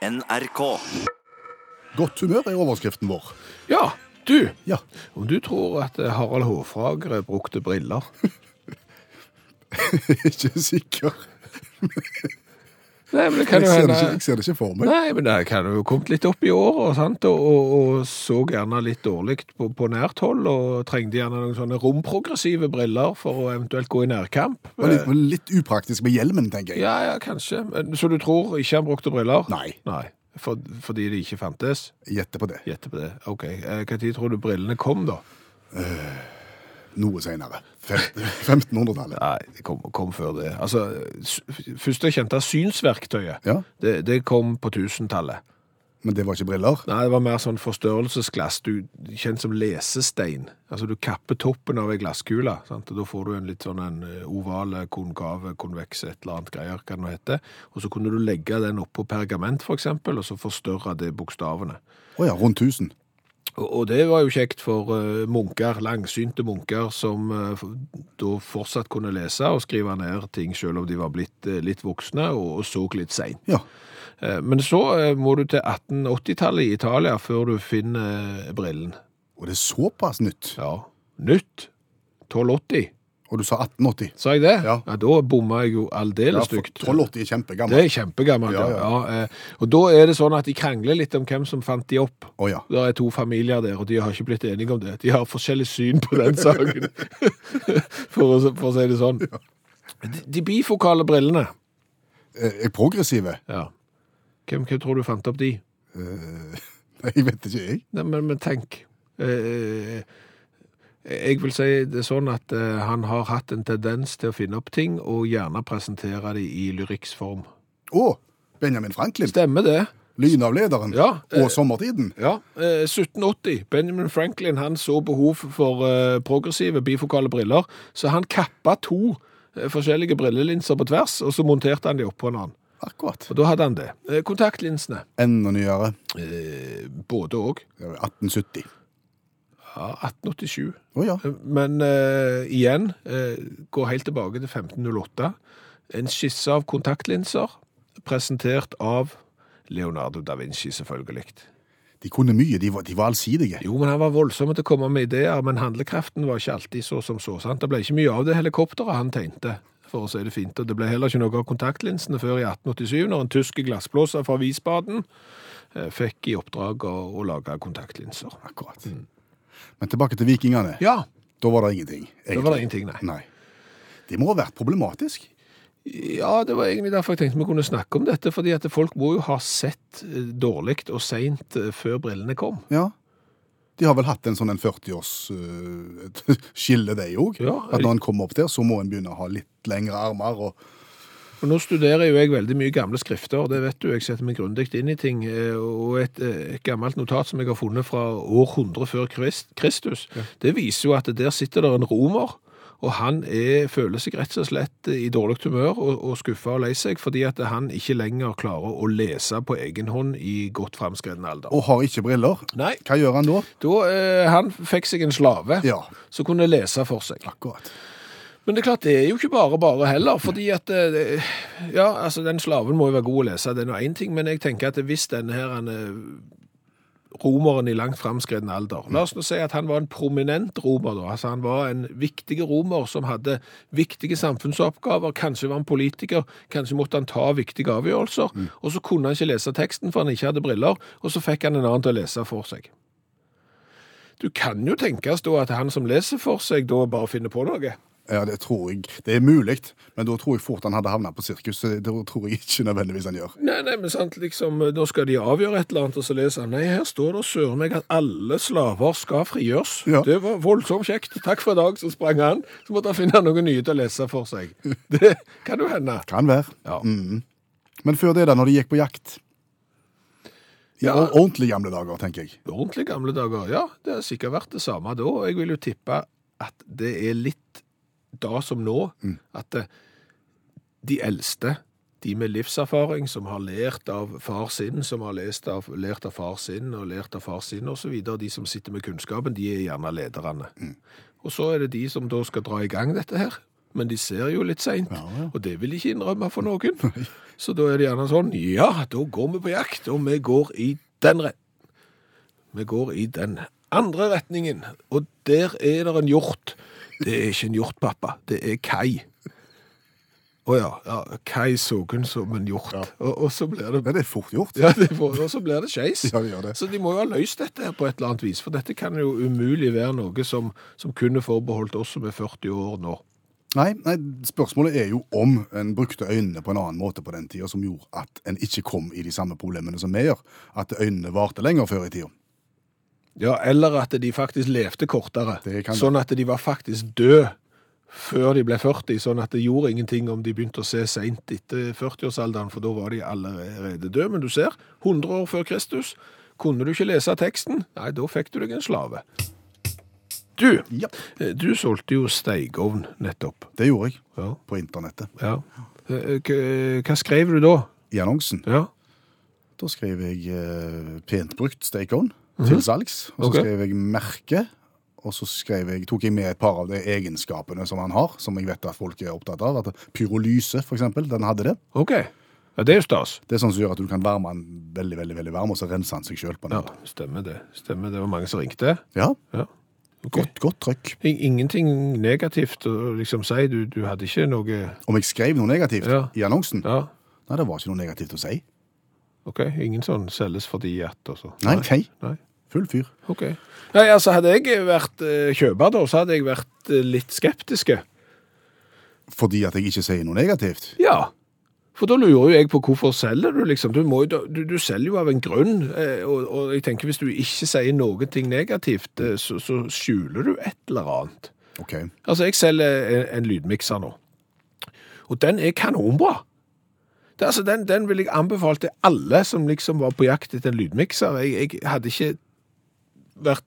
NRK. Godt humør er overskriften vår. Ja, du. Ja. Om du tror at eh, Harald Hårfagre brukte briller ikke sikker. Nei, men det kan Jeg jo ser, det hende ikke, jeg ser det ikke for meg. Nei, men det kan jo kommet litt opp i sant? Og, og, og så gjerne litt dårlig på, på nært hold, og trengte gjerne noen sånne romprogressive briller for å eventuelt gå i nærkamp. Var litt, litt upraktisk med hjelmen, tenker jeg. Ja, ja, kanskje. Så du tror ikke han brukte briller? Nei. Nei. For, fordi de ikke fantes? Gjette på det. Gjette på det. OK. Når tid tror du brillene kom, da? Noe senere. 1500-tallet. Nei, det kom, kom før det. Altså, første kjente synsverktøyet, Ja, det, det kom på 1000-tallet. men det var ikke briller. Nei, det var mer sånn forstørrelsesglass, du, kjent som lesestein. Altså, du kapper toppen av ei glasskule, sant? og da får du en litt sånn en eh, oval, konkave, konveks, et eller annet greier, hva det nå heter. Og så kunne du legge den oppå pergament, eksempel, og så forstørre det bokstavene. Å ja, rundt 1000. Og, det var jo kjekt for eh, munker, langsynte munker, som eh, da fortsatt kunne lese og skrive ned ting, selv om de var blitt eh, litt voksne og, så litt seint. Ja. Men så må du til 1880-tallet i Italia før du finner brillen. Og det er såpass nytt. Ja, nytt. 1280. Og du sa 1880. Sa jeg det? Ja. ja da bomma jeg jo Ja, aldeles for stygt. 1280 er Det er kjempegammelt, ja. Ja, ja. eh, Og da er det sånn at de krangler litt om hvem som fant de opp. Oh, ja. Det er to familier der, og de har ikke blitt enige om det. De har forskjellig syn på den saken, for, å, for å si det sånn. De, de bifokale brillene, Eh, Er progressive? ja. Hvem, hvem tror du fant opp de? Eh, Jeg vet ikke, jeg. Nei, men, men tenk. Eh, jeg vil si det sånn at eh, han har hatt en tendens til å finne opp ting, og gjerne presentere de i lyriksform. Å, Benjamin Franklin. Stemmer det? Lynavlederen. Ja, eh, Og sommertiden. Ja, eh, 1780. Benjamin Franklin han så behov for eh, progressive bifokale briller, så han kappa to eh, forskjellige brillelinser på tvers, og så monterte han de oppå en annen. Akkurat. Og da hadde han det. Eh, kontaktlinsene. Enda nyere. Eh, både òg. 1870. Ja, 1887. Oh, ja. Eh, Men uh, igjen, uh, går helt tilbake til 1508. En skisse av kontaktlinser, presentert av Leonardo da Vinci, selvfølgelig. De kunne mye. De var, de var allsidige. Jo, men han var voldsom til å komme med ideer, men handlekraften var ikke alltid så som så. sant? Det ble ikke mye av det helikopteret han tegnte, for å si det fint. Og det ble heller ikke noe av kontaktlinsene før i 1887, når en tysk glassblåser fra Wiesbaden fikk i oppdrag å, å lage kontaktlinser. Akkurat. Men tilbake til vikingene. Ja, Da var det ingenting. da var det ingenting, nei. Nei. Det må ha vært problematisk. Ja, det var egentlig derfor jeg tenkte vi kunne snakke om dette, fordi at folk må jo ha sett eh, dårlig og seint eh, før brillene kom. Ja. De har vel hatt en sånn 40-års uh, skille, de òg. Ja, At når en kommer opp der, så må en begynne å ha litt lengre armer. og Og nå studerer jo jeg veldig mye gamle skrifter, det vet du, jeg setter meg grundig inn i ting. eh, Og et, eh, et gammelt notat som jeg har funnet fra år 100 før Krist- Kristus, det viser jo at der sitter der en romer, og han er, føler seg rett og slett i dårlig humør og, og skuffa og lei seg, fordi at han ikke lenger klarer å lese på egen hånd i godt framskreden alder. Og har ikke briller. Nei, Hva gjør han da? da, eh, han fikk seg en slave Ja, som kunne lese for seg. akkurat. Men det er klart, det er jo ikke bare bare heller, fordi at eh, Ja, altså, den slaven må jo være god å lese, det er nå én ting, men jeg tenker at hvis denne her han, eh, romeren i langt framskreden alder La oss nå si at han var en prominent romer, da. Altså, han var en viktig romer som hadde viktige samfunnsoppgaver, kanskje var han politiker, kanskje måtte han ta viktige avgjørelser, og så kunne han ikke lese teksten for han ikke hadde briller, og så fikk han en annen til å lese for seg. Du kan jo tenkes da at han som leser for seg, da bare finner på noe. Ja, det tror jeg. Det er mulig, men da tror jeg fort han hadde havna på sirkus. Det tror jeg ikke nødvendigvis han gjør. Nei, nei, men sant, liksom, nå skal de avgjøre et eller annet, og så leser han, nei, her står det søren meg at alle slaver skal frigjøres. Ja. Det var voldsomt kjekt. Takk for i dag, så sprang han. Så måtte han finne noe nye til å lese for seg. Det kan jo hende. Kan være. Ja. Mhm. Men før det, da, når de gikk på jakt I Ja. ordentlig gamle dager, tenker jeg. Ordentlig gamle dager, ja, det har sikkert vært det samme da, jeg vil jo tippe at det er litt da som nå, at de eldste, de med livserfaring, som har lært av far sin, som har av, lært av far sin, og lært av far sin, videre, de som sitter med kunnskapen, de er gjerne lederne. Og så er det de som da skal dra i gang dette her, men de ser jo litt seint, Ja, ja. og det vil de ikke innrømme for noen. Så da er det gjerne sånn, ja, da går vi på jakt, og vi går i den re... Vi går i den andre retningen, og der er det en hjort. Det er ikke en hjort, pappa, det er Kai. Å ja, ja, Kai hun som en hjort, Ja. og, og så blir det Men det er fort gjort. ja, det får, og så blir det skeis. Ja, det gjør det. Så de må jo ha løst dette her på et eller annet vis, for dette kan jo umulig være noe som, som kunne forbeholdt oss som er 40 år nå. Nei, nei, spørsmålet er jo om en brukte øynene på en annen måte på den tida, som gjorde at en ikke kom i de samme problemene som vi gjør. At øynene varte lenger før i tida. Ja, eller at de faktisk levde kortere, sånn at de var faktisk døde før de ble 40, sånn at det gjorde ingenting om de begynte å se sent etter 40-årsalderen, for da var de allerede døde. Men du ser, 100 år før Kristus, kunne du ikke lese teksten? Nei, da fikk du deg en slave. Du, Ja. eh, du solgte jo steigovn nettopp. Det gjorde jeg Ja. på internettet. ja. Eh, Hva hva skrev du da? I annonsen. Ja. Da skrev jeg eh, pent brukt stekeovn til salgs. Og så okay. Skrev jeg merke. Og så jeg, tok jeg med et par av de egenskapene som han har, som jeg vet at folk er opptatt av. At pyrolyse, for eksempel, den hadde det. OK. Ja, det er jo stas. Det er sånn som gjør at du kan varme den veldig, veldig veldig varm, og så renser han seg sjøl Ja, stemmer det. Stemmer det var mange som ringte. Ja, Ja. Okay. godt, godt trøkk. Ingenting negativt å liksom si. Du, du hadde ikke noe Om jeg skrev noe negativt Ja. i annonsen? Ja, Nei, det var ikke noe negativt å si. OK. Ingen sånn selges fordi at altså. Nei, nei. Nei. Full fyr. OK. Nei, altså hadde jeg vært eh, kjøper da, så hadde jeg vært eh, litt skeptiske. Fordi at jeg ikke sier noe negativt. Ja. For da lurer jo jeg på hvorfor selger du, liksom. Du, må, jo- du, du selger jo av en grunn, eh, og, og jeg tenker hvis du ikke sier noe ting negativt, eh, så, så skjuler du et eller annet. OK. Altså, jeg selger en, en lydmikser nå, og den er kanonbra. Det, altså, den, den vil jeg anbefale til alle som liksom var på jakt etter en lydmikser. Jeg, jeg hadde ikke vært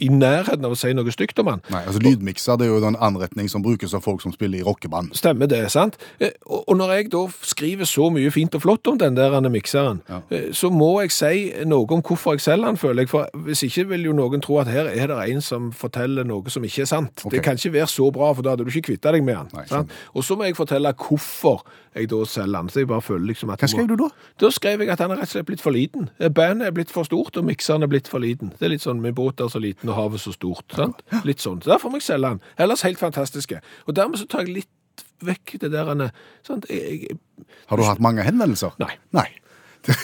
i nærheten av å si noe stygt om han. Nei, altså Lydmikser det er jo en anretning som brukes av folk som spiller i rockeband. Stemmer det, sant? Eh, Og når jeg da skriver så mye fint og flott om den der mikseren, Ja. eh, så må jeg si noe om hvorfor jeg selger den, føler jeg. For hvis ikke vil jo noen tro at her er det en som forteller noe som ikke er sant. Okay. Det kan ikke være så bra, for da hadde du ikke kvittet deg med den. Nei. Og så må jeg fortelle hvorfor jeg da selger den. Så jeg bare føler liksom at Hva skrev du da? Da skrev jeg at han er rett og slett blitt for liten. Eh, Bandet er blitt for stort, og mikseren er blitt for liten. Det er litt sånn, min båt er så liten, og havet så stort. Sant? Litt sånn. Der må jeg selge den. Ellers helt fantastiske. Og dermed så tar jeg litt vekk det der. Sant? Jeg, jeg, Har du hatt mange henvendelser? Nei. Nei.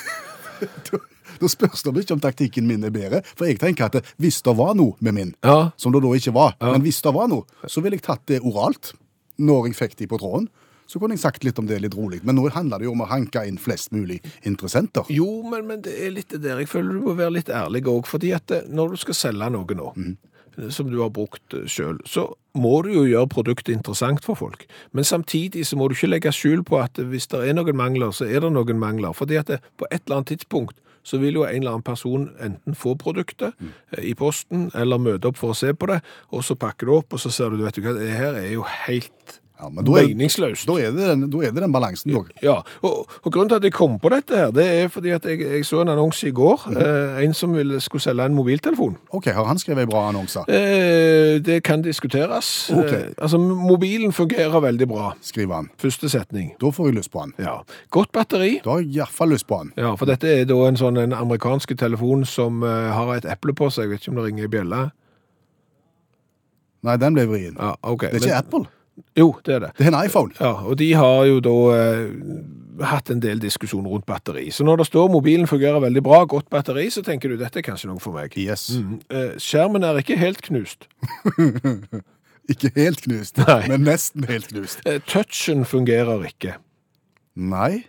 Da- spørs det ikke om taktikken min er bedre, for jeg tenker at hvis det var noe med min, Ja. som det da ikke var, men hvis det var noe, så ville jeg tatt det oralt når jeg fikk de på tråden. Så kunne jeg sagt litt om det litt rolig. Men nå handler det jo om å hanke inn flest mulig interessenter. Jo, men, men det er litt det der. Jeg føler du må være litt ærlig òg. Fordi at eh, når du skal selge noe nå, mm. som du har brukt sjøl, så må du jo gjøre produktet interessant for folk. Men samtidig så må du ikke legge skjul på at hvis det er noen mangler, så er det noen mangler. Fordi at det, på et eller annet tidspunkt så vil jo en eller annen person enten få produktet mm. i posten, eller møte opp for å se på det, og så pakker du opp, og så ser du, vet du hva, det her er jo helt Ja, men da er, meningsløst. da er, det, den, da er det den balansen, da. Ja, og, og grunnen til at jeg kom på dette her, det er fordi at jeg, jeg så en annonse i går, eh, en som ville, skulle selge en mobiltelefon. OK, har han skrevet bra annonser? Eh, det kan diskuteres. Ok. Eh, altså, mobilen fungerer veldig bra. Skriver han. Første setning. Da får jeg lyst på han. Ja. Godt batteri. Da har jeg iallfall lyst på han. Ja, for dette er da en sånn en amerikansk telefon som eh, har et eple på seg. Jeg vet ikke om det ringer i bjella. Nei, den ble vrien. Ja, ok. Det er ikke Men- Apple, Jo, det er det. det er en iPhone. Ja, og de har jo da eh, hatt en del diskusjon rundt batteri. Så når det står mobilen fungerer veldig bra, godt batteri, så tenker du dette er kanskje noe for meg. Yes. Mm, eh, skjermen er ikke helt knust. Ikke helt knust, Nei. men nesten helt knust. Eh, touchen fungerer ikke. Nei.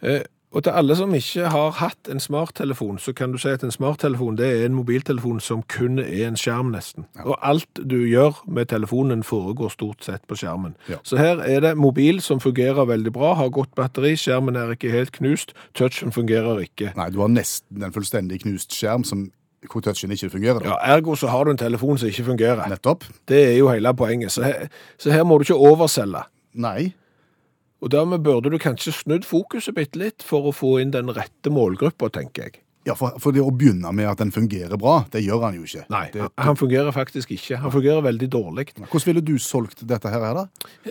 Eh, og til alle som ikke har hatt en smarttelefon, så kan du si at en smarttelefon det er en mobiltelefon som kun er en skjerm nesten. Og alt du gjør med telefonen foregår stort sett på skjermen. Ja. Så her er det mobil som fungerer veldig bra, har godt batteri, skjermen er ikke helt knust, touchen fungerer ikke. Nei, du har nesten en fullstendig knust skjerm som, hvor touchen ikke fungerer. Da. Ja, ergo så har du en telefon som ikke fungerer. Nettopp. Det er jo hele poenget. Så her, så her må du ikke overselge. Nei. Og dermed burde du kanskje snudd fokuset bitte litt for å få inn den rette målgruppa, tenker jeg. Ja, for, for det å begynne med at den fungerer bra, det gjør han jo ikke. Nei, Det, han fungerer faktisk ikke. Han fungerer veldig dårlig. hvordan ville du solgt dette her, da?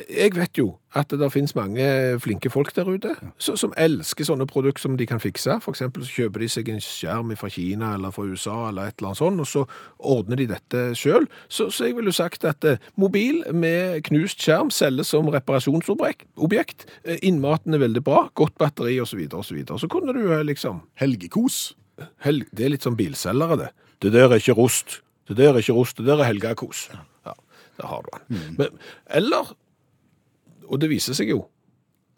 Jeg vet jo at det finnes mange flinke folk der ute så, som elsker sånne produkter som de kan fikse. For eksempel så kjøper de seg en skjerm fra Kina eller fra USA eller et eller annet sånt, og så ordner de dette selv. Så, så jeg ville sagt at eh, mobil med knust skjerm selges som reparasjonsobjekt. Eh, Innmaten er veldig bra, godt batteri osv. Så, videre, og så, så kunne du eh, liksom Helgekos? Hel det er litt som bilselgere, det. Det der er ikke rost. Det der er ikke rost, det der er helgekos. Ja, der har du den. Men, eller, og det viser seg jo,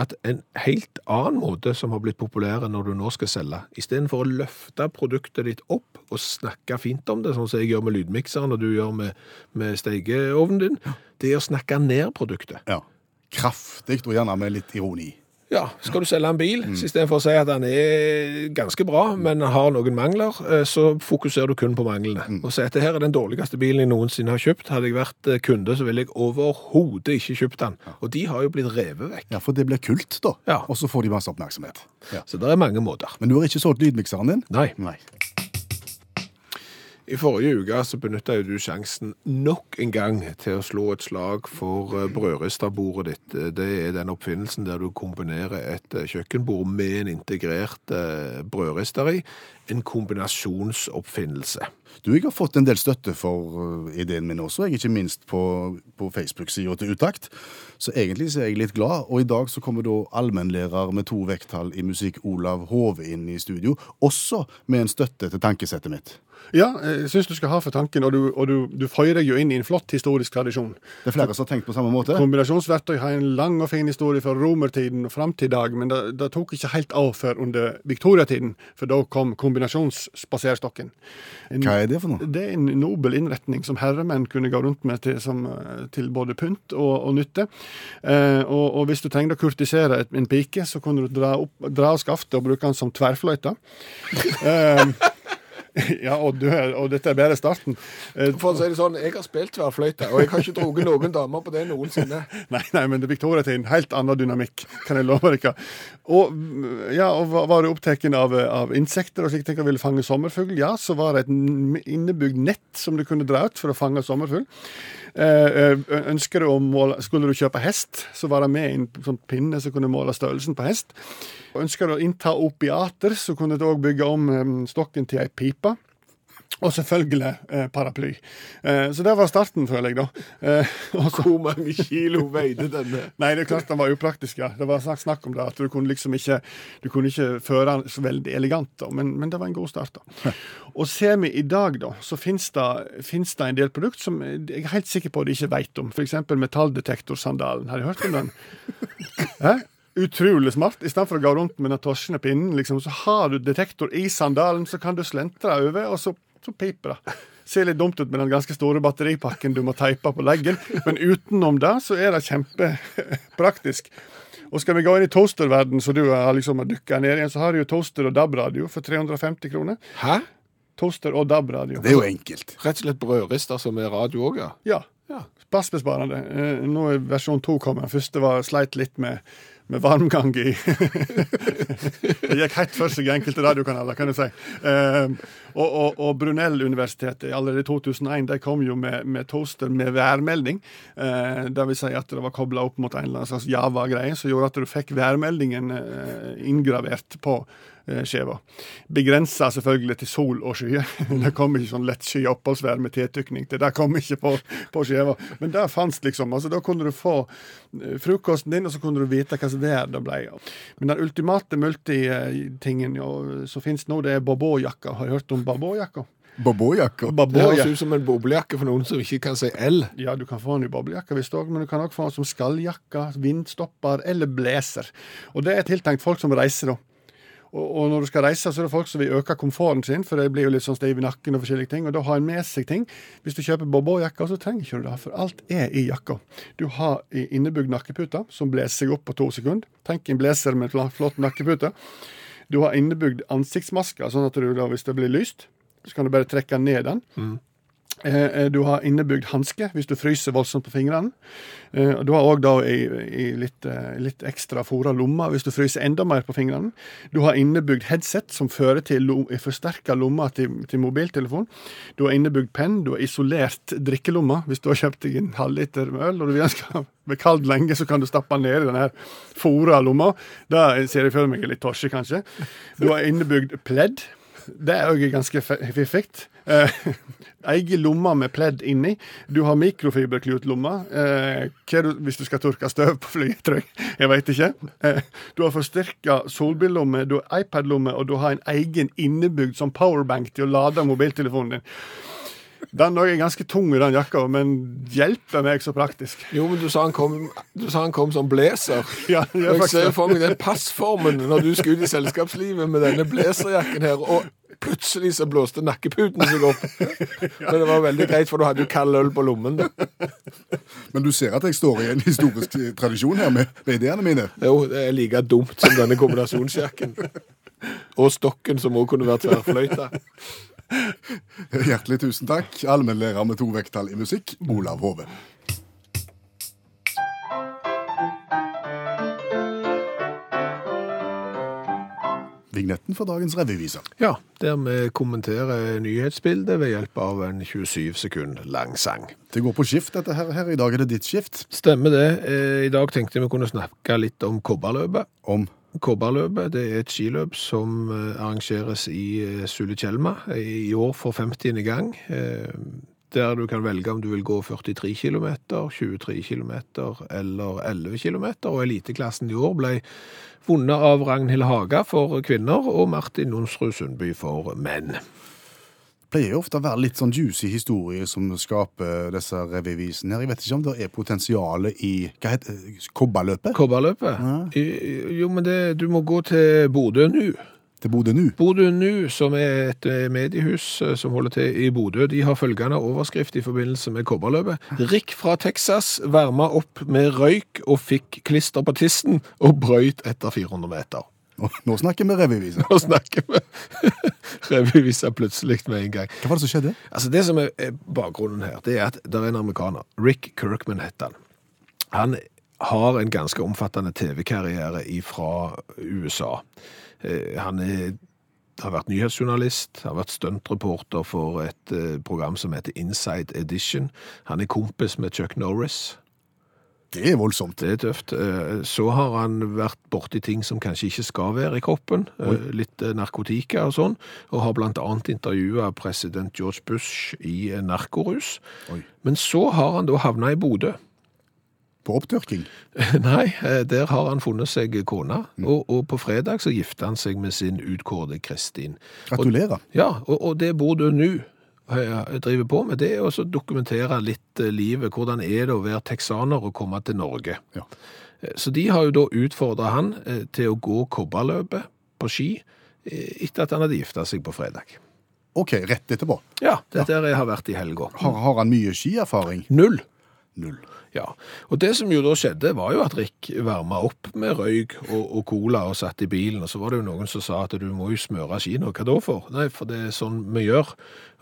at en helt annen måte som har blitt populær når du nå skal selge, istedenfor å løfte produktet ditt opp og snakke fint om det, sånn som jeg gjør med lydmikseren og du gjør med, med stekeovnen din, det er å snakke ned produktet. Ja. Kraftig, og gjerne med litt ironi. Ja, skal du selge en bil, mm. istedenfor å si at den er ganske bra, men har noen mangler, eh, så fokuserer du kun på manglene. Og si at det her er den dårligste bilen jeg noensinne har kjøpt. Hadde jeg vært eh, kunde, så ville jeg overhodet ikke kjøpt den. Og de har jo blitt revet vekk. Ja, For det blir kult, da. Ja. Og så får de masse oppmerksomhet. Ja. Så det er mange måter. Men du har ikke solgt lydmikseren din? Nei. Nei. I forrige uke så benytta du sjansen nok en gang til å slå et slag for eh, brødristerbordet ditt. Eh, Det er den oppfinnelsen der du kombinerer et eh, kjøkkenbord med en integrert brødrister i. En kombinasjonsoppfinnelse. Du, jeg har fått en del støtte for ideen min også, jeg, ikke minst på, på Facebook-sida til Utakt. Så egentlig så er jeg litt glad. Og i dag så kommer da allmennlærer med to vekttall i musikk, Olav Hove, inn i studio. Også med en støtte til tankesettet mitt. Ja, jeg syns du skal ha for tanken, og du, og du, du føyer deg jo inn i en flott historisk tradisjon. Det er flere som har tenkt på samme måte. Kombinasjonsverktøy har en lang og fin historie fra romertiden og fram til i dag, men det, det tok ikke helt av før under viktoriatiden, for da kom kombinasjonsspaserstokken. Hva er det for noe? Det er en nobel innretning som herremenn kunne gå rundt med til, som, til både pynt og, og nytte. Eh, og, og hvis du trengte å kurtisere et, en pike, så kunne du dra, opp, dra av skaftet og bruke den som tverrfløyte. Eh, ja, og, du, og dette er bare starten. Eh, For å si det sånn, jeg har spilt tverrfløyte, og jeg har ikke drukket noen damer på det noensinne. Nei, nei, men det er Victoria-tiden. Helt annen dynamikk, kan jeg love dere. Og, ja, og var- var du opptatt av, av insekter og slik tenker ville fange sommerfugl, ja, så var det et innebygd nett som du kunne dra ut for å fange sommerfugl. Eh, eh, ønsker du å måle, Skulle du kjøpe hest, så var det med en sånn pinne som kunne måle størrelsen på hest. Ønsker du å innta opiater, så kunne du òg bygge om eh, stokken til ei pipe. Og selvfølgelig eh, paraply. Eh, så det var starten, føler jeg, da. Eh, og så Hvor mange kilo veide denne? Nei, det er klart den var upraktisk, ja. Det var snakk, snakk om det, at du kunne liksom ikke Du kunne ikke føre den så veldig elegant, da, men, men det var en god start, da. Og ser vi i dag, da, så finnes det, finnes det en del produkt som jeg er helt sikker på at de ikke vet om. F.eks. metalldetektorsandalen. Har du hørt om den? Hæ? Utrolig smart. I stedet for å gå rundt med den torsjende pinnen, liksom, så har du detektor i sandalen, så kan du slentre over, og så, så piper det. Ser litt dumt ut med den ganske store batteripakken du må teipe på leggen, men utenom det så er det kjempepraktisk. Og skal vi gå inn i toasterverden, så du har liksom dykka ned igjen, så har du jo toaster og DAB-radio for 350 kroner. Hæ? Toaster og DAB-radio. Det er jo enkelt. Rett og slett brødrister som er radio òg, ja. Ja. Ja. Passbesparende. Eh, nå er versjon to kommet. Første var sleit litt med, med varmgang i Det gikk helt for seg i enkelte radiokanaler, kan du si. Eh, og, og, og Brunell-universitetet allerede i 2001 de kom jo med, med toaster med værmelding. Eh, det vil si at det var kobla opp mot en eller annen slags Java-greie som gjorde at du fikk værmeldingen eh, inngravert på skjeva. Begrensa selvfølgelig til sol og skyer. Det kom ikke sånn lett sky oppholdsvær med tiltykning til. Det kom ikke på, på skjeva. Men det fantes liksom. altså Da kunne du få eh, frokosten din, og så kunne du vite hva som vær det ble. Men den ultimate multitingen som finnes nå, det er Bobo-jakka. Har du hørt om Bobo-jakka? Bobojakker. Det høres ut som en boblejakke for noen som ikke kan si L. Ja, du kan få den i boblejakke, visst òg, men du kan òg få den som skalljakke, vindstopper eller blazer. Og det er tiltenkt folk som reiser, da. Og, og når du skal reise, så er det folk som vil øke komforten sin, for det blir jo litt sånn stiv i nakken og forskjellige ting, og da har en med seg ting. Hvis du kjøper bobo-jakka, så trenger ikke du det, for alt er i jakka. Du har innebygd nakkepute, som blåser seg opp på to sekunder. Tenk en blazer med flott nakkepute. Du har innebygd ansiktsmasker, sånn at du da, hvis det blir lyst, så kan du bare trekke ned den. Eh, Du har innebygd hanske hvis du fryser voldsomt på fingrene. Eh, Du har òg litt, eh, litt ekstra fora lommer hvis du fryser enda mer på fingrene. Du har innebygd headset som fører til forsterka lommer til, til mobiltelefon. Du har innebygd penn. Du har isolert drikkelomma. Hvis du har kjøpt deg en halvliter øl og du vil skal bli kald lenge, så kan du stappe den ned i denne fora lomma. Det ser jeg for meg er litt torsje, kanskje. Du har innebygd pledd. Det er òg ganske fiffig. Eh, Egen lomme med pledd inni. Du har mikrofiberklutlomma. Eh, hvis du skal tørke støv på flyet, tror jeg. Jeg veit ikke. Eh, du har forsterka solbillomme, du har iPad-lomme, og du har en egen innebygd som powerbank til å lade mobiltelefonen din. Den òg er ganske tung i den jakka, men hjelper meg så praktisk. Jo, men du sa han kom, du sa han kom som blazer. Ja, Og jeg ser for meg den passformen når du skal ut i selskapslivet med denne blazerjakken her, og plutselig så blåste nakkeputen seg opp. Men det var veldig greit, for du hadde jo kald øl på lommen. da. Men du ser at jeg står i en historisk tradisjon her med, med ideene mine. Jo, det er like dumt som denne kombinasjonsjakken. Og stokken som også kunne vært tverrfløyta. Hjertelig tusen takk, allmennlærer med to vekttall i musikk, Olav Hove. Vignetten for dagens revyvise. Ja, der vi kommenterer nyhetsbildet ved hjelp av en 27 sekund lang sang. Det går på skift, dette her. her. I dag er det ditt skift. Stemmer det. Eh, I dag tenkte vi kunne snakke litt om kobberløpet. Om Kobberløpet det er et skiløp som eh, arrangeres i eh, Sulitjelma i år for 50. gang. eh, Der du kan velge om du vil gå 43 km, 23 km eller 11 km. Og eliteklassen i år ble vunnet av Ragnhild Haga for kvinner og Martin Nonsrud Sundby for menn. Pleier ofte å være litt sånn juicy historie som skaper disse revyvisene her. Jeg vet ikke om det er potensialet i hva heter kobberløpet? Kobberløpet? Ja. Jo, men det, du må gå til Bodø nå. Til Bodø nå. Bodø Nu, som er et eh, mediehus eh, som holder til i Bodø, de har følgende overskrift i forbindelse med kobberløpet. Rick fra Texas varma opp med røyk og fikk klister på tissen og brøyt etter 400 meter. Nå, snakker vi revyvise. Nå snakker vi revyvise plutselig med en gang. Hva var det som skjedde? Altså Det som er er bakgrunnen her, det er at det er en amerikaner. Rick Kirkman heter han. Han har en ganske omfattende TV-karriere fra USA. Eh, Han er, har vært nyhetsjournalist, har vært stuntreporter for et eh, program som heter Inside Edition. Han er kompis med Chuck Norris. Det er voldsomt. Det er tøft. Eh, Så har han vært borti ting som kanskje ikke skal være i kroppen. Oi. Litt eh, narkotika og sånn. Og har annet intervjua president George Bush i eh, narkorus. Oi. Men så har han da havna i Bodø. På opptørking. Nei, eh, der har han funnet seg kone. Og, og på fredag så gifta han seg med sin utkårede Kristin. Gratulerer. Ja, og, og det du nå eh, driver på med, det er å dokumentere litt eh, livet. Hvordan er det å være texaner og komme til Norge? Ja. Eh, Så de har jo da utfordra han eh, til å gå kobberløpet på ski eh, etter at han hadde gifta seg på fredag. OK, rett etterpå. Ja, dette jeg har vært i helga. Har, har han mye skierfaring? Null. Null. Ja, og det som jo da skjedde var jo at Rick varma opp med røyk og, og cola og satt i bilen, og så var det jo noen som sa at du må jo smøre skiene, Hva da for? Nei, for det er sånn vi gjør.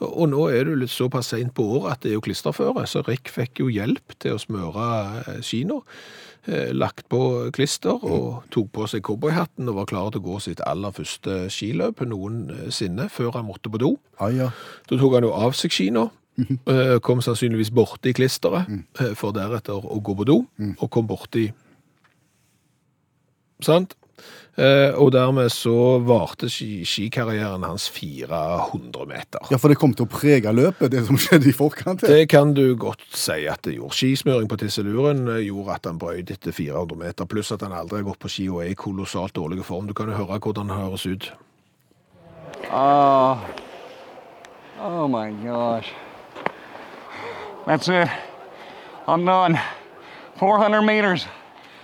Og, og nå er det jo litt såpass sent på året at det er jo klisterføre, så Rick fikk jo hjelp til å smøre skiene. Eh, lagt på klister og tok på seg cowboyhatten og var klar til å gå sitt aller første skiløp noensinne før han måtte på do. Ah, ja. Da tok han jo av seg eh, kom sannsynligvis borti klisteret, mm. for deretter å gå på do, og kom borti Sant? Eh, Og dermed så varte skikarrieren hans 400 meter. ja, for det kom til å prege løpet, det som skjedde i forkant. Det kan du godt si at det gjorde. Skismøring på tisseluren eh, gjorde at han brøyt etter 400 meter, pluss at han aldri har gått på ski og er i kolossalt dårlig form. Du kan jo høre hvordan han høres ut. Oh, oh my gosh. That's it. I'm done. 400 meters.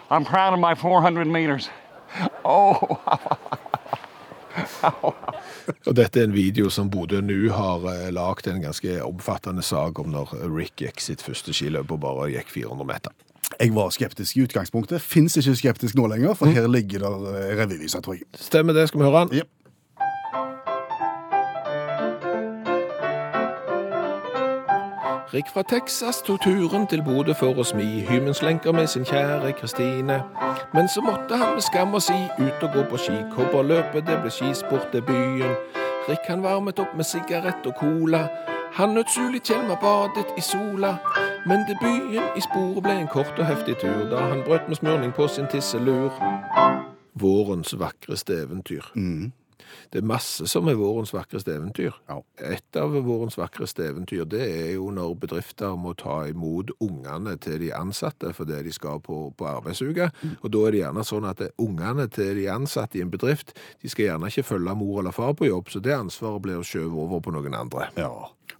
I'm proud of my 400 meters. Oh, Og dette er en video som Bodø nå har lagd lagt en ganske omfattende sak om når Rick gikk sitt første skiløp og bare gikk 400 meter. Jeg var skeptisk i utgangspunktet. Fins ikke skeptisk nå lenger, for her ligger det eh, revyviser, tror jeg. Stemmer det, skal vi høre den? Jep. Rik fra Texas tok turen til Bodø for å smi hymenslenker med sin kjære Kristine. Men så måtte han med skam å si ut og gå på skikobberløpet, det ble skisport til byen. Rik han varmet opp med sigarett og cola. Han nøt Suli Tjelma badet i sola. Men debuten i sporet ble en kort og heftig tur, da han brøt med smørning på sin tisselur. Vårens vakreste eventyr. Det er masse som er vårens vakreste eventyr. Ja. Et av vårens vakreste eventyr det er jo når bedrifter må ta imot ungene til de ansatte fordi de skal på, på arbeidsuke. Og da er det gjerne sånn at ungene til de ansatte i en bedrift de skal gjerne ikke følge mor eller far på jobb, så det ansvaret blir skjøvet over på noen andre. Ja.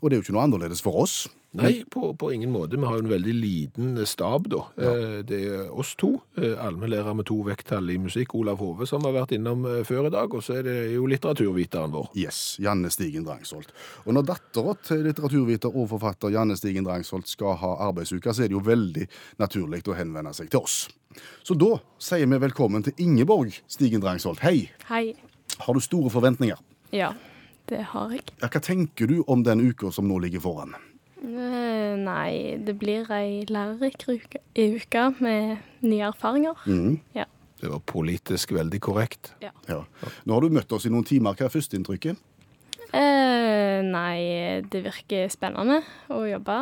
Og det er jo ikke noe annerledes for oss. Nei, på, på ingen måte. Vi har jo en veldig liten stab, da. Ja. Det er oss to, eh, allmennlærer med to vekttall i musikk, Olav Hove, som har vært innom eh, før i dag, og så er det jo litteraturviteren vår. Yes, Janne Stigen Drangsholt. Og når dattera til litteraturviter og forfatter Janne Stigen Drangsholt skal ha arbeidsuke, så er det jo veldig naturlig å henvende seg til oss. Så da sier vi velkommen til Ingeborg Stigen Drangsholt. Hei! Hei. Har du store forventninger? Ja, det har jeg. Ja, hva tenker du om den uka som nå ligger foran? Eh, nei, det blir ei lærerik uke, uke med nye erfaringer. Mm. Ja. Det var politisk veldig korrekt. Ja. Nå har du møtt oss i noen timer. Hva er førsteinntrykket? Eh, nei, det virker spennende å jobbe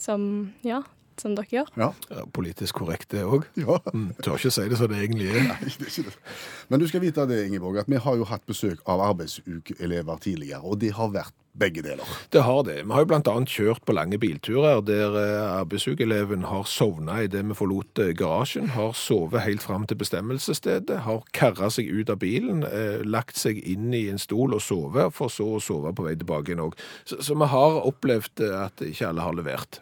som, ja, som dere gjør. Ja. Ja, politisk korrekt, det òg. ja. Mm, tør ikke si det som det egentlig er. Nei, det er ikke det. Men du skal vite det, Ingeborg, at vi har jo hatt besøk av arbeidsukeelever tidligere, og det har vært begge deler. Det har det. Vi har jo annet kjørt på lange bilturer der eh, arbeidsukeeleven har sovna idet vi forlot eh, garasjen, har sovet helt fram til bestemmelsesstedet, har karra seg ut av bilen, eh, lagt seg inn i en stol og sovet, for så å sove på vei tilbake igjen òg. Så, så vi har opplevd eh, at ikke alle har levert.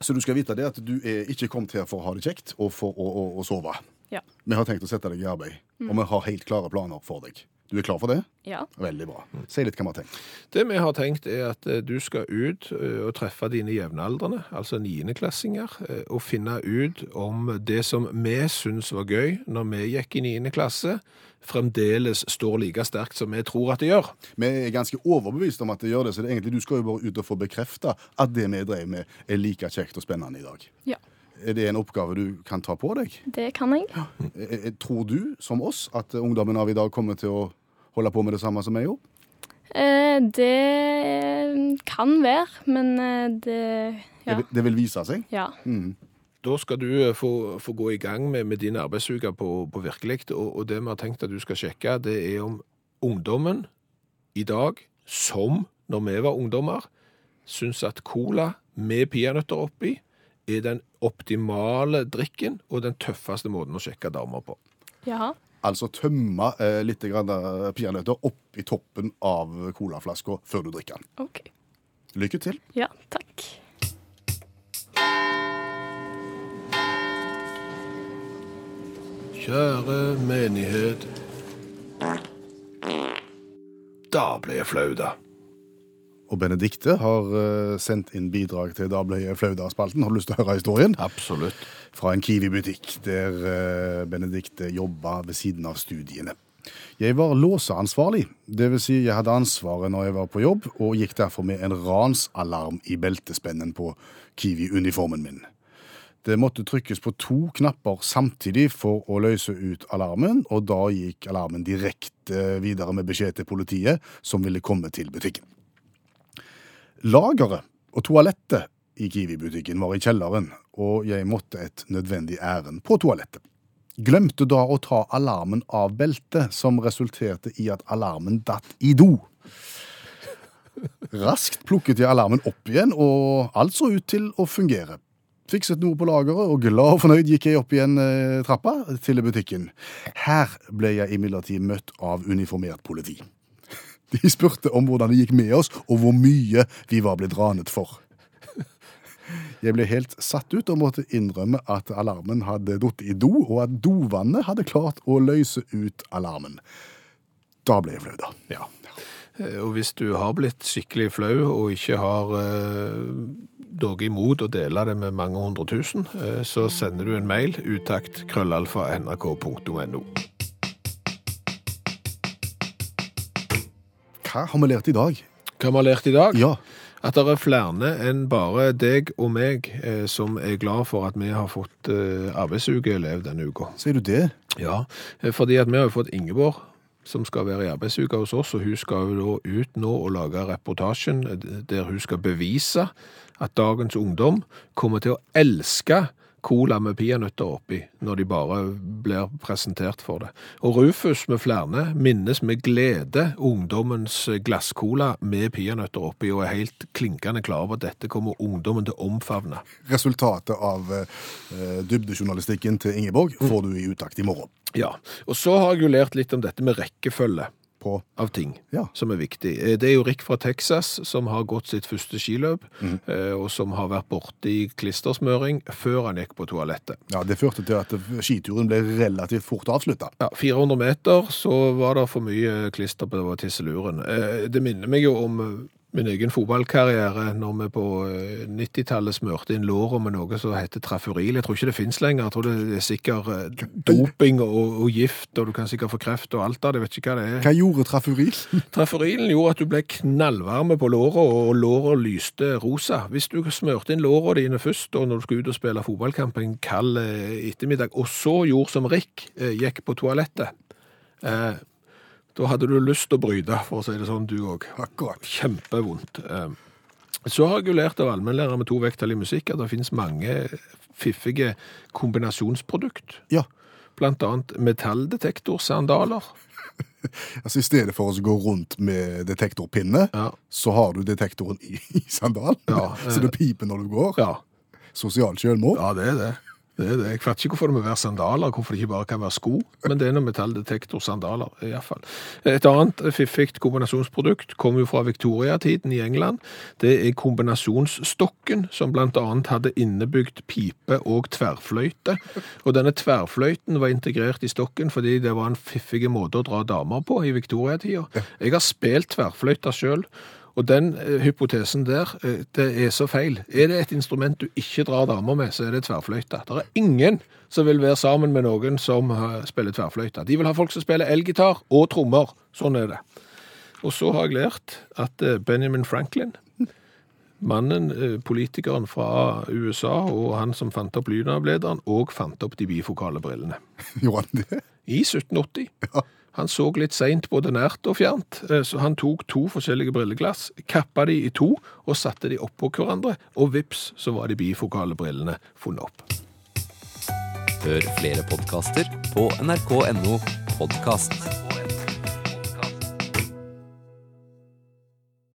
Så du skal vite det at du er ikke kommet her for å ha det kjekt og for å, å, å sove. Ja. Vi har tenkt å sette deg i arbeid, og vi har helt klare planer for deg. Du er klar for det? Ja. Veldig bra. Si litt hva vi har tenkt. Det vi har tenkt er at eh, du skal ut eh, og treffe dine jevnaldrende, altså niendeklassinger, eh, og finne ut om det som vi syns var gøy når vi gikk i niende klasse, fremdeles står like sterkt som vi tror at det gjør. Vi er ganske overbevist om at det gjør det, så det er egentlig du skal jo bare ut og få bekrefta at det vi drev med, er like kjekt og spennende i dag. ja. Er det en oppgave du kan ta på deg? Det kan jeg. Eh, eh, Tror du, som oss, at ungdommen av i dag kommer til å holde på med det samme som jeg gjorde? Eh, det kan være, men eh, det Det, Ja. vil- det vil vise seg. ja. Da skal du eh, få, få gå i gang med, med din arbeidsuke på, på virkelig, og, og det vi har tenkt at du skal sjekke, det er om ungdommen i dag, som når vi var ungdommer, syns at cola med peanøtter oppi er den optimale drikken og den tøffeste måten å sjekke damer på. Ja. Altså tømme eh, litt grann, eh, peanøtter opp i toppen av colaflaska før du drikker den. OK. Lykke til. Ja, takk. Kjære menighet. Da ble jeg flau, da. Og Benedikte har eh, sendt inn bidrag til Da ble jeg flau-da-spalten. Har du lyst til å høre historien? Absolutt. Fra en Kiwi-butikk, der eh, Benedikte jobba ved siden av studiene. Jeg var låseansvarlig, dvs. Si jeg hadde ansvaret når jeg var på jobb, og gikk derfor med en ransalarm i beltespennen på Kiwi-uniformen min. Det måtte trykkes på to knapper samtidig for å løse ut alarmen, og da gikk alarmen direkte videre med beskjed til politiet, som ville komme til butikken. Lageret og toalettet i Kiwi-butikken var i kjelleren, og jeg måtte et nødvendig ærend på toalettet. Glemte da å ta alarmen av beltet, som resulterte i at alarmen datt i do. Raskt plukket jeg alarmen opp igjen, og alt så ut til å fungere. Fikset noe på lageret, og glad og fornøyd gikk jeg opp igjen eh, trappa til butikken. Her ble jeg imidlertid møtt av uniformert politi. De spurte om hvordan det gikk med oss, og hvor mye vi var blitt ranet for. Jeg ble helt satt ut og måtte innrømme at alarmen hadde datt i do, og at dovannet hadde klart å løse ut alarmen. Da ble jeg flau, da. Ja. Eh, Og hvis du har blitt skikkelig flau og ikke har eh, noe imot å dele det med mange hundre tusen, eh, så sender du en mail utakt krøllalfa nrk.no. Hva har vi lært i dag? Hva vi har lært i dag? Ja, At det er flere enn bare deg og meg eh, som er glad for at vi har fått eh, arbeidsukeelev denne uka. Sier du det? Ja, eh, fordi at vi har jo fått Ingeborg som skal være i arbeidsuka hos oss, og hun skal jo da ut nå og lage reportasjen eh, der hun skal bevise at dagens ungdom kommer til å elske cola med peanøtter oppi når de bare blir presentert for det. Og Rufus med flere minnes med glede ungdommens glasscola med peanøtter oppi og er helt klinkende klar over at dette kommer ungdommen til å omfavne. Resultatet av eh, dybdejournalistikken til Ingeborg får du i utakt i morgen. Ja, og så har jeg jo lært litt om dette med rekkefølge På av ting Ja. som er viktig. Eh, Det er jo Rick fra Texas som har gått sitt første skiløp, mm. og som har vært borte i klistersmøring før han gikk på toalettet. Ja, Det førte til at skituren ble relativt fort avslutta. Ja, 400 meter så var det for mye klister på tisseluren. Eh, Det minner meg jo om min egen fotballkarriere når vi på eh, 90-tallet smørte inn låret med noe som heter trafuril. Jeg tror ikke det finnes lenger. Jeg tror det er sikkert eh, doping og, og gift, og du kan sikkert få kreft og alt av det. Jeg vet ikke hva det er. Hva gjorde trafuril? Trafurilen gjorde at du ble knallvarme på låret, og låret lyste rosa. Hvis du smørte inn låra dine først, og når du skulle ut og spille fotballkamp en kald eh, ettermiddag, og så gjorde som Rick, eh, gikk på toalettet, eh, da hadde du lyst til å bryte, for å si det sånn, du òg. Akkurat. Kjempevondt. Eh, Så har jeg jo lært av allmennlærer med to vekttall i musikk at det finnes mange fiffige kombinasjonsprodukt. Ja. Blant annet metalldetektorsandaler. Altså I stedet for å gå rundt med detektorpinne, Ja. så har du detektoren i, i sandalen. Ja, så det piper når du går. Ja. Sosialt sjølmord. Ja, det er det. Det, er det. Jeg fatter ikke hvorfor det må være sandaler, hvorfor det ikke bare kan være sko. Men det er noe metalldetektorsandaler, i hvert fall. Et annet fiffigt kombinasjonsprodukt kom jo fra Victoria-tiden i England. Det er kombinasjonsstokken, som blant annet hadde innebygd pipe og tverrfløyte. Og denne tverrfløyten var integrert i stokken fordi det var en fiffig måte å dra damer på i Victoria-tida. Jeg har spilt tverrfløyta sjøl. Og den eh, hypotesen der, eh, det er så feil. Er det et instrument du ikke drar damer med, så er det tverrfløyte. Det er ingen som vil være sammen med noen som eh, spiller tverrfløyte. De vil ha folk som spiller elgitar og trommer. Sånn er det. Og så har jeg lært at Benjamin Franklin, mannen, politikeren fra USA, og han som fant opp lydavlederen, og fant opp de bifokale brillene. Gjorde han det? I 1780. Han så litt seint både nært og fjernt, eh, så han tok to forskjellige brilleglass, kappa de i to og satte de oppå hverandre, og vips, så var de bifokale brillene funnet opp. Hør flere podkaster på nrk.no podkast.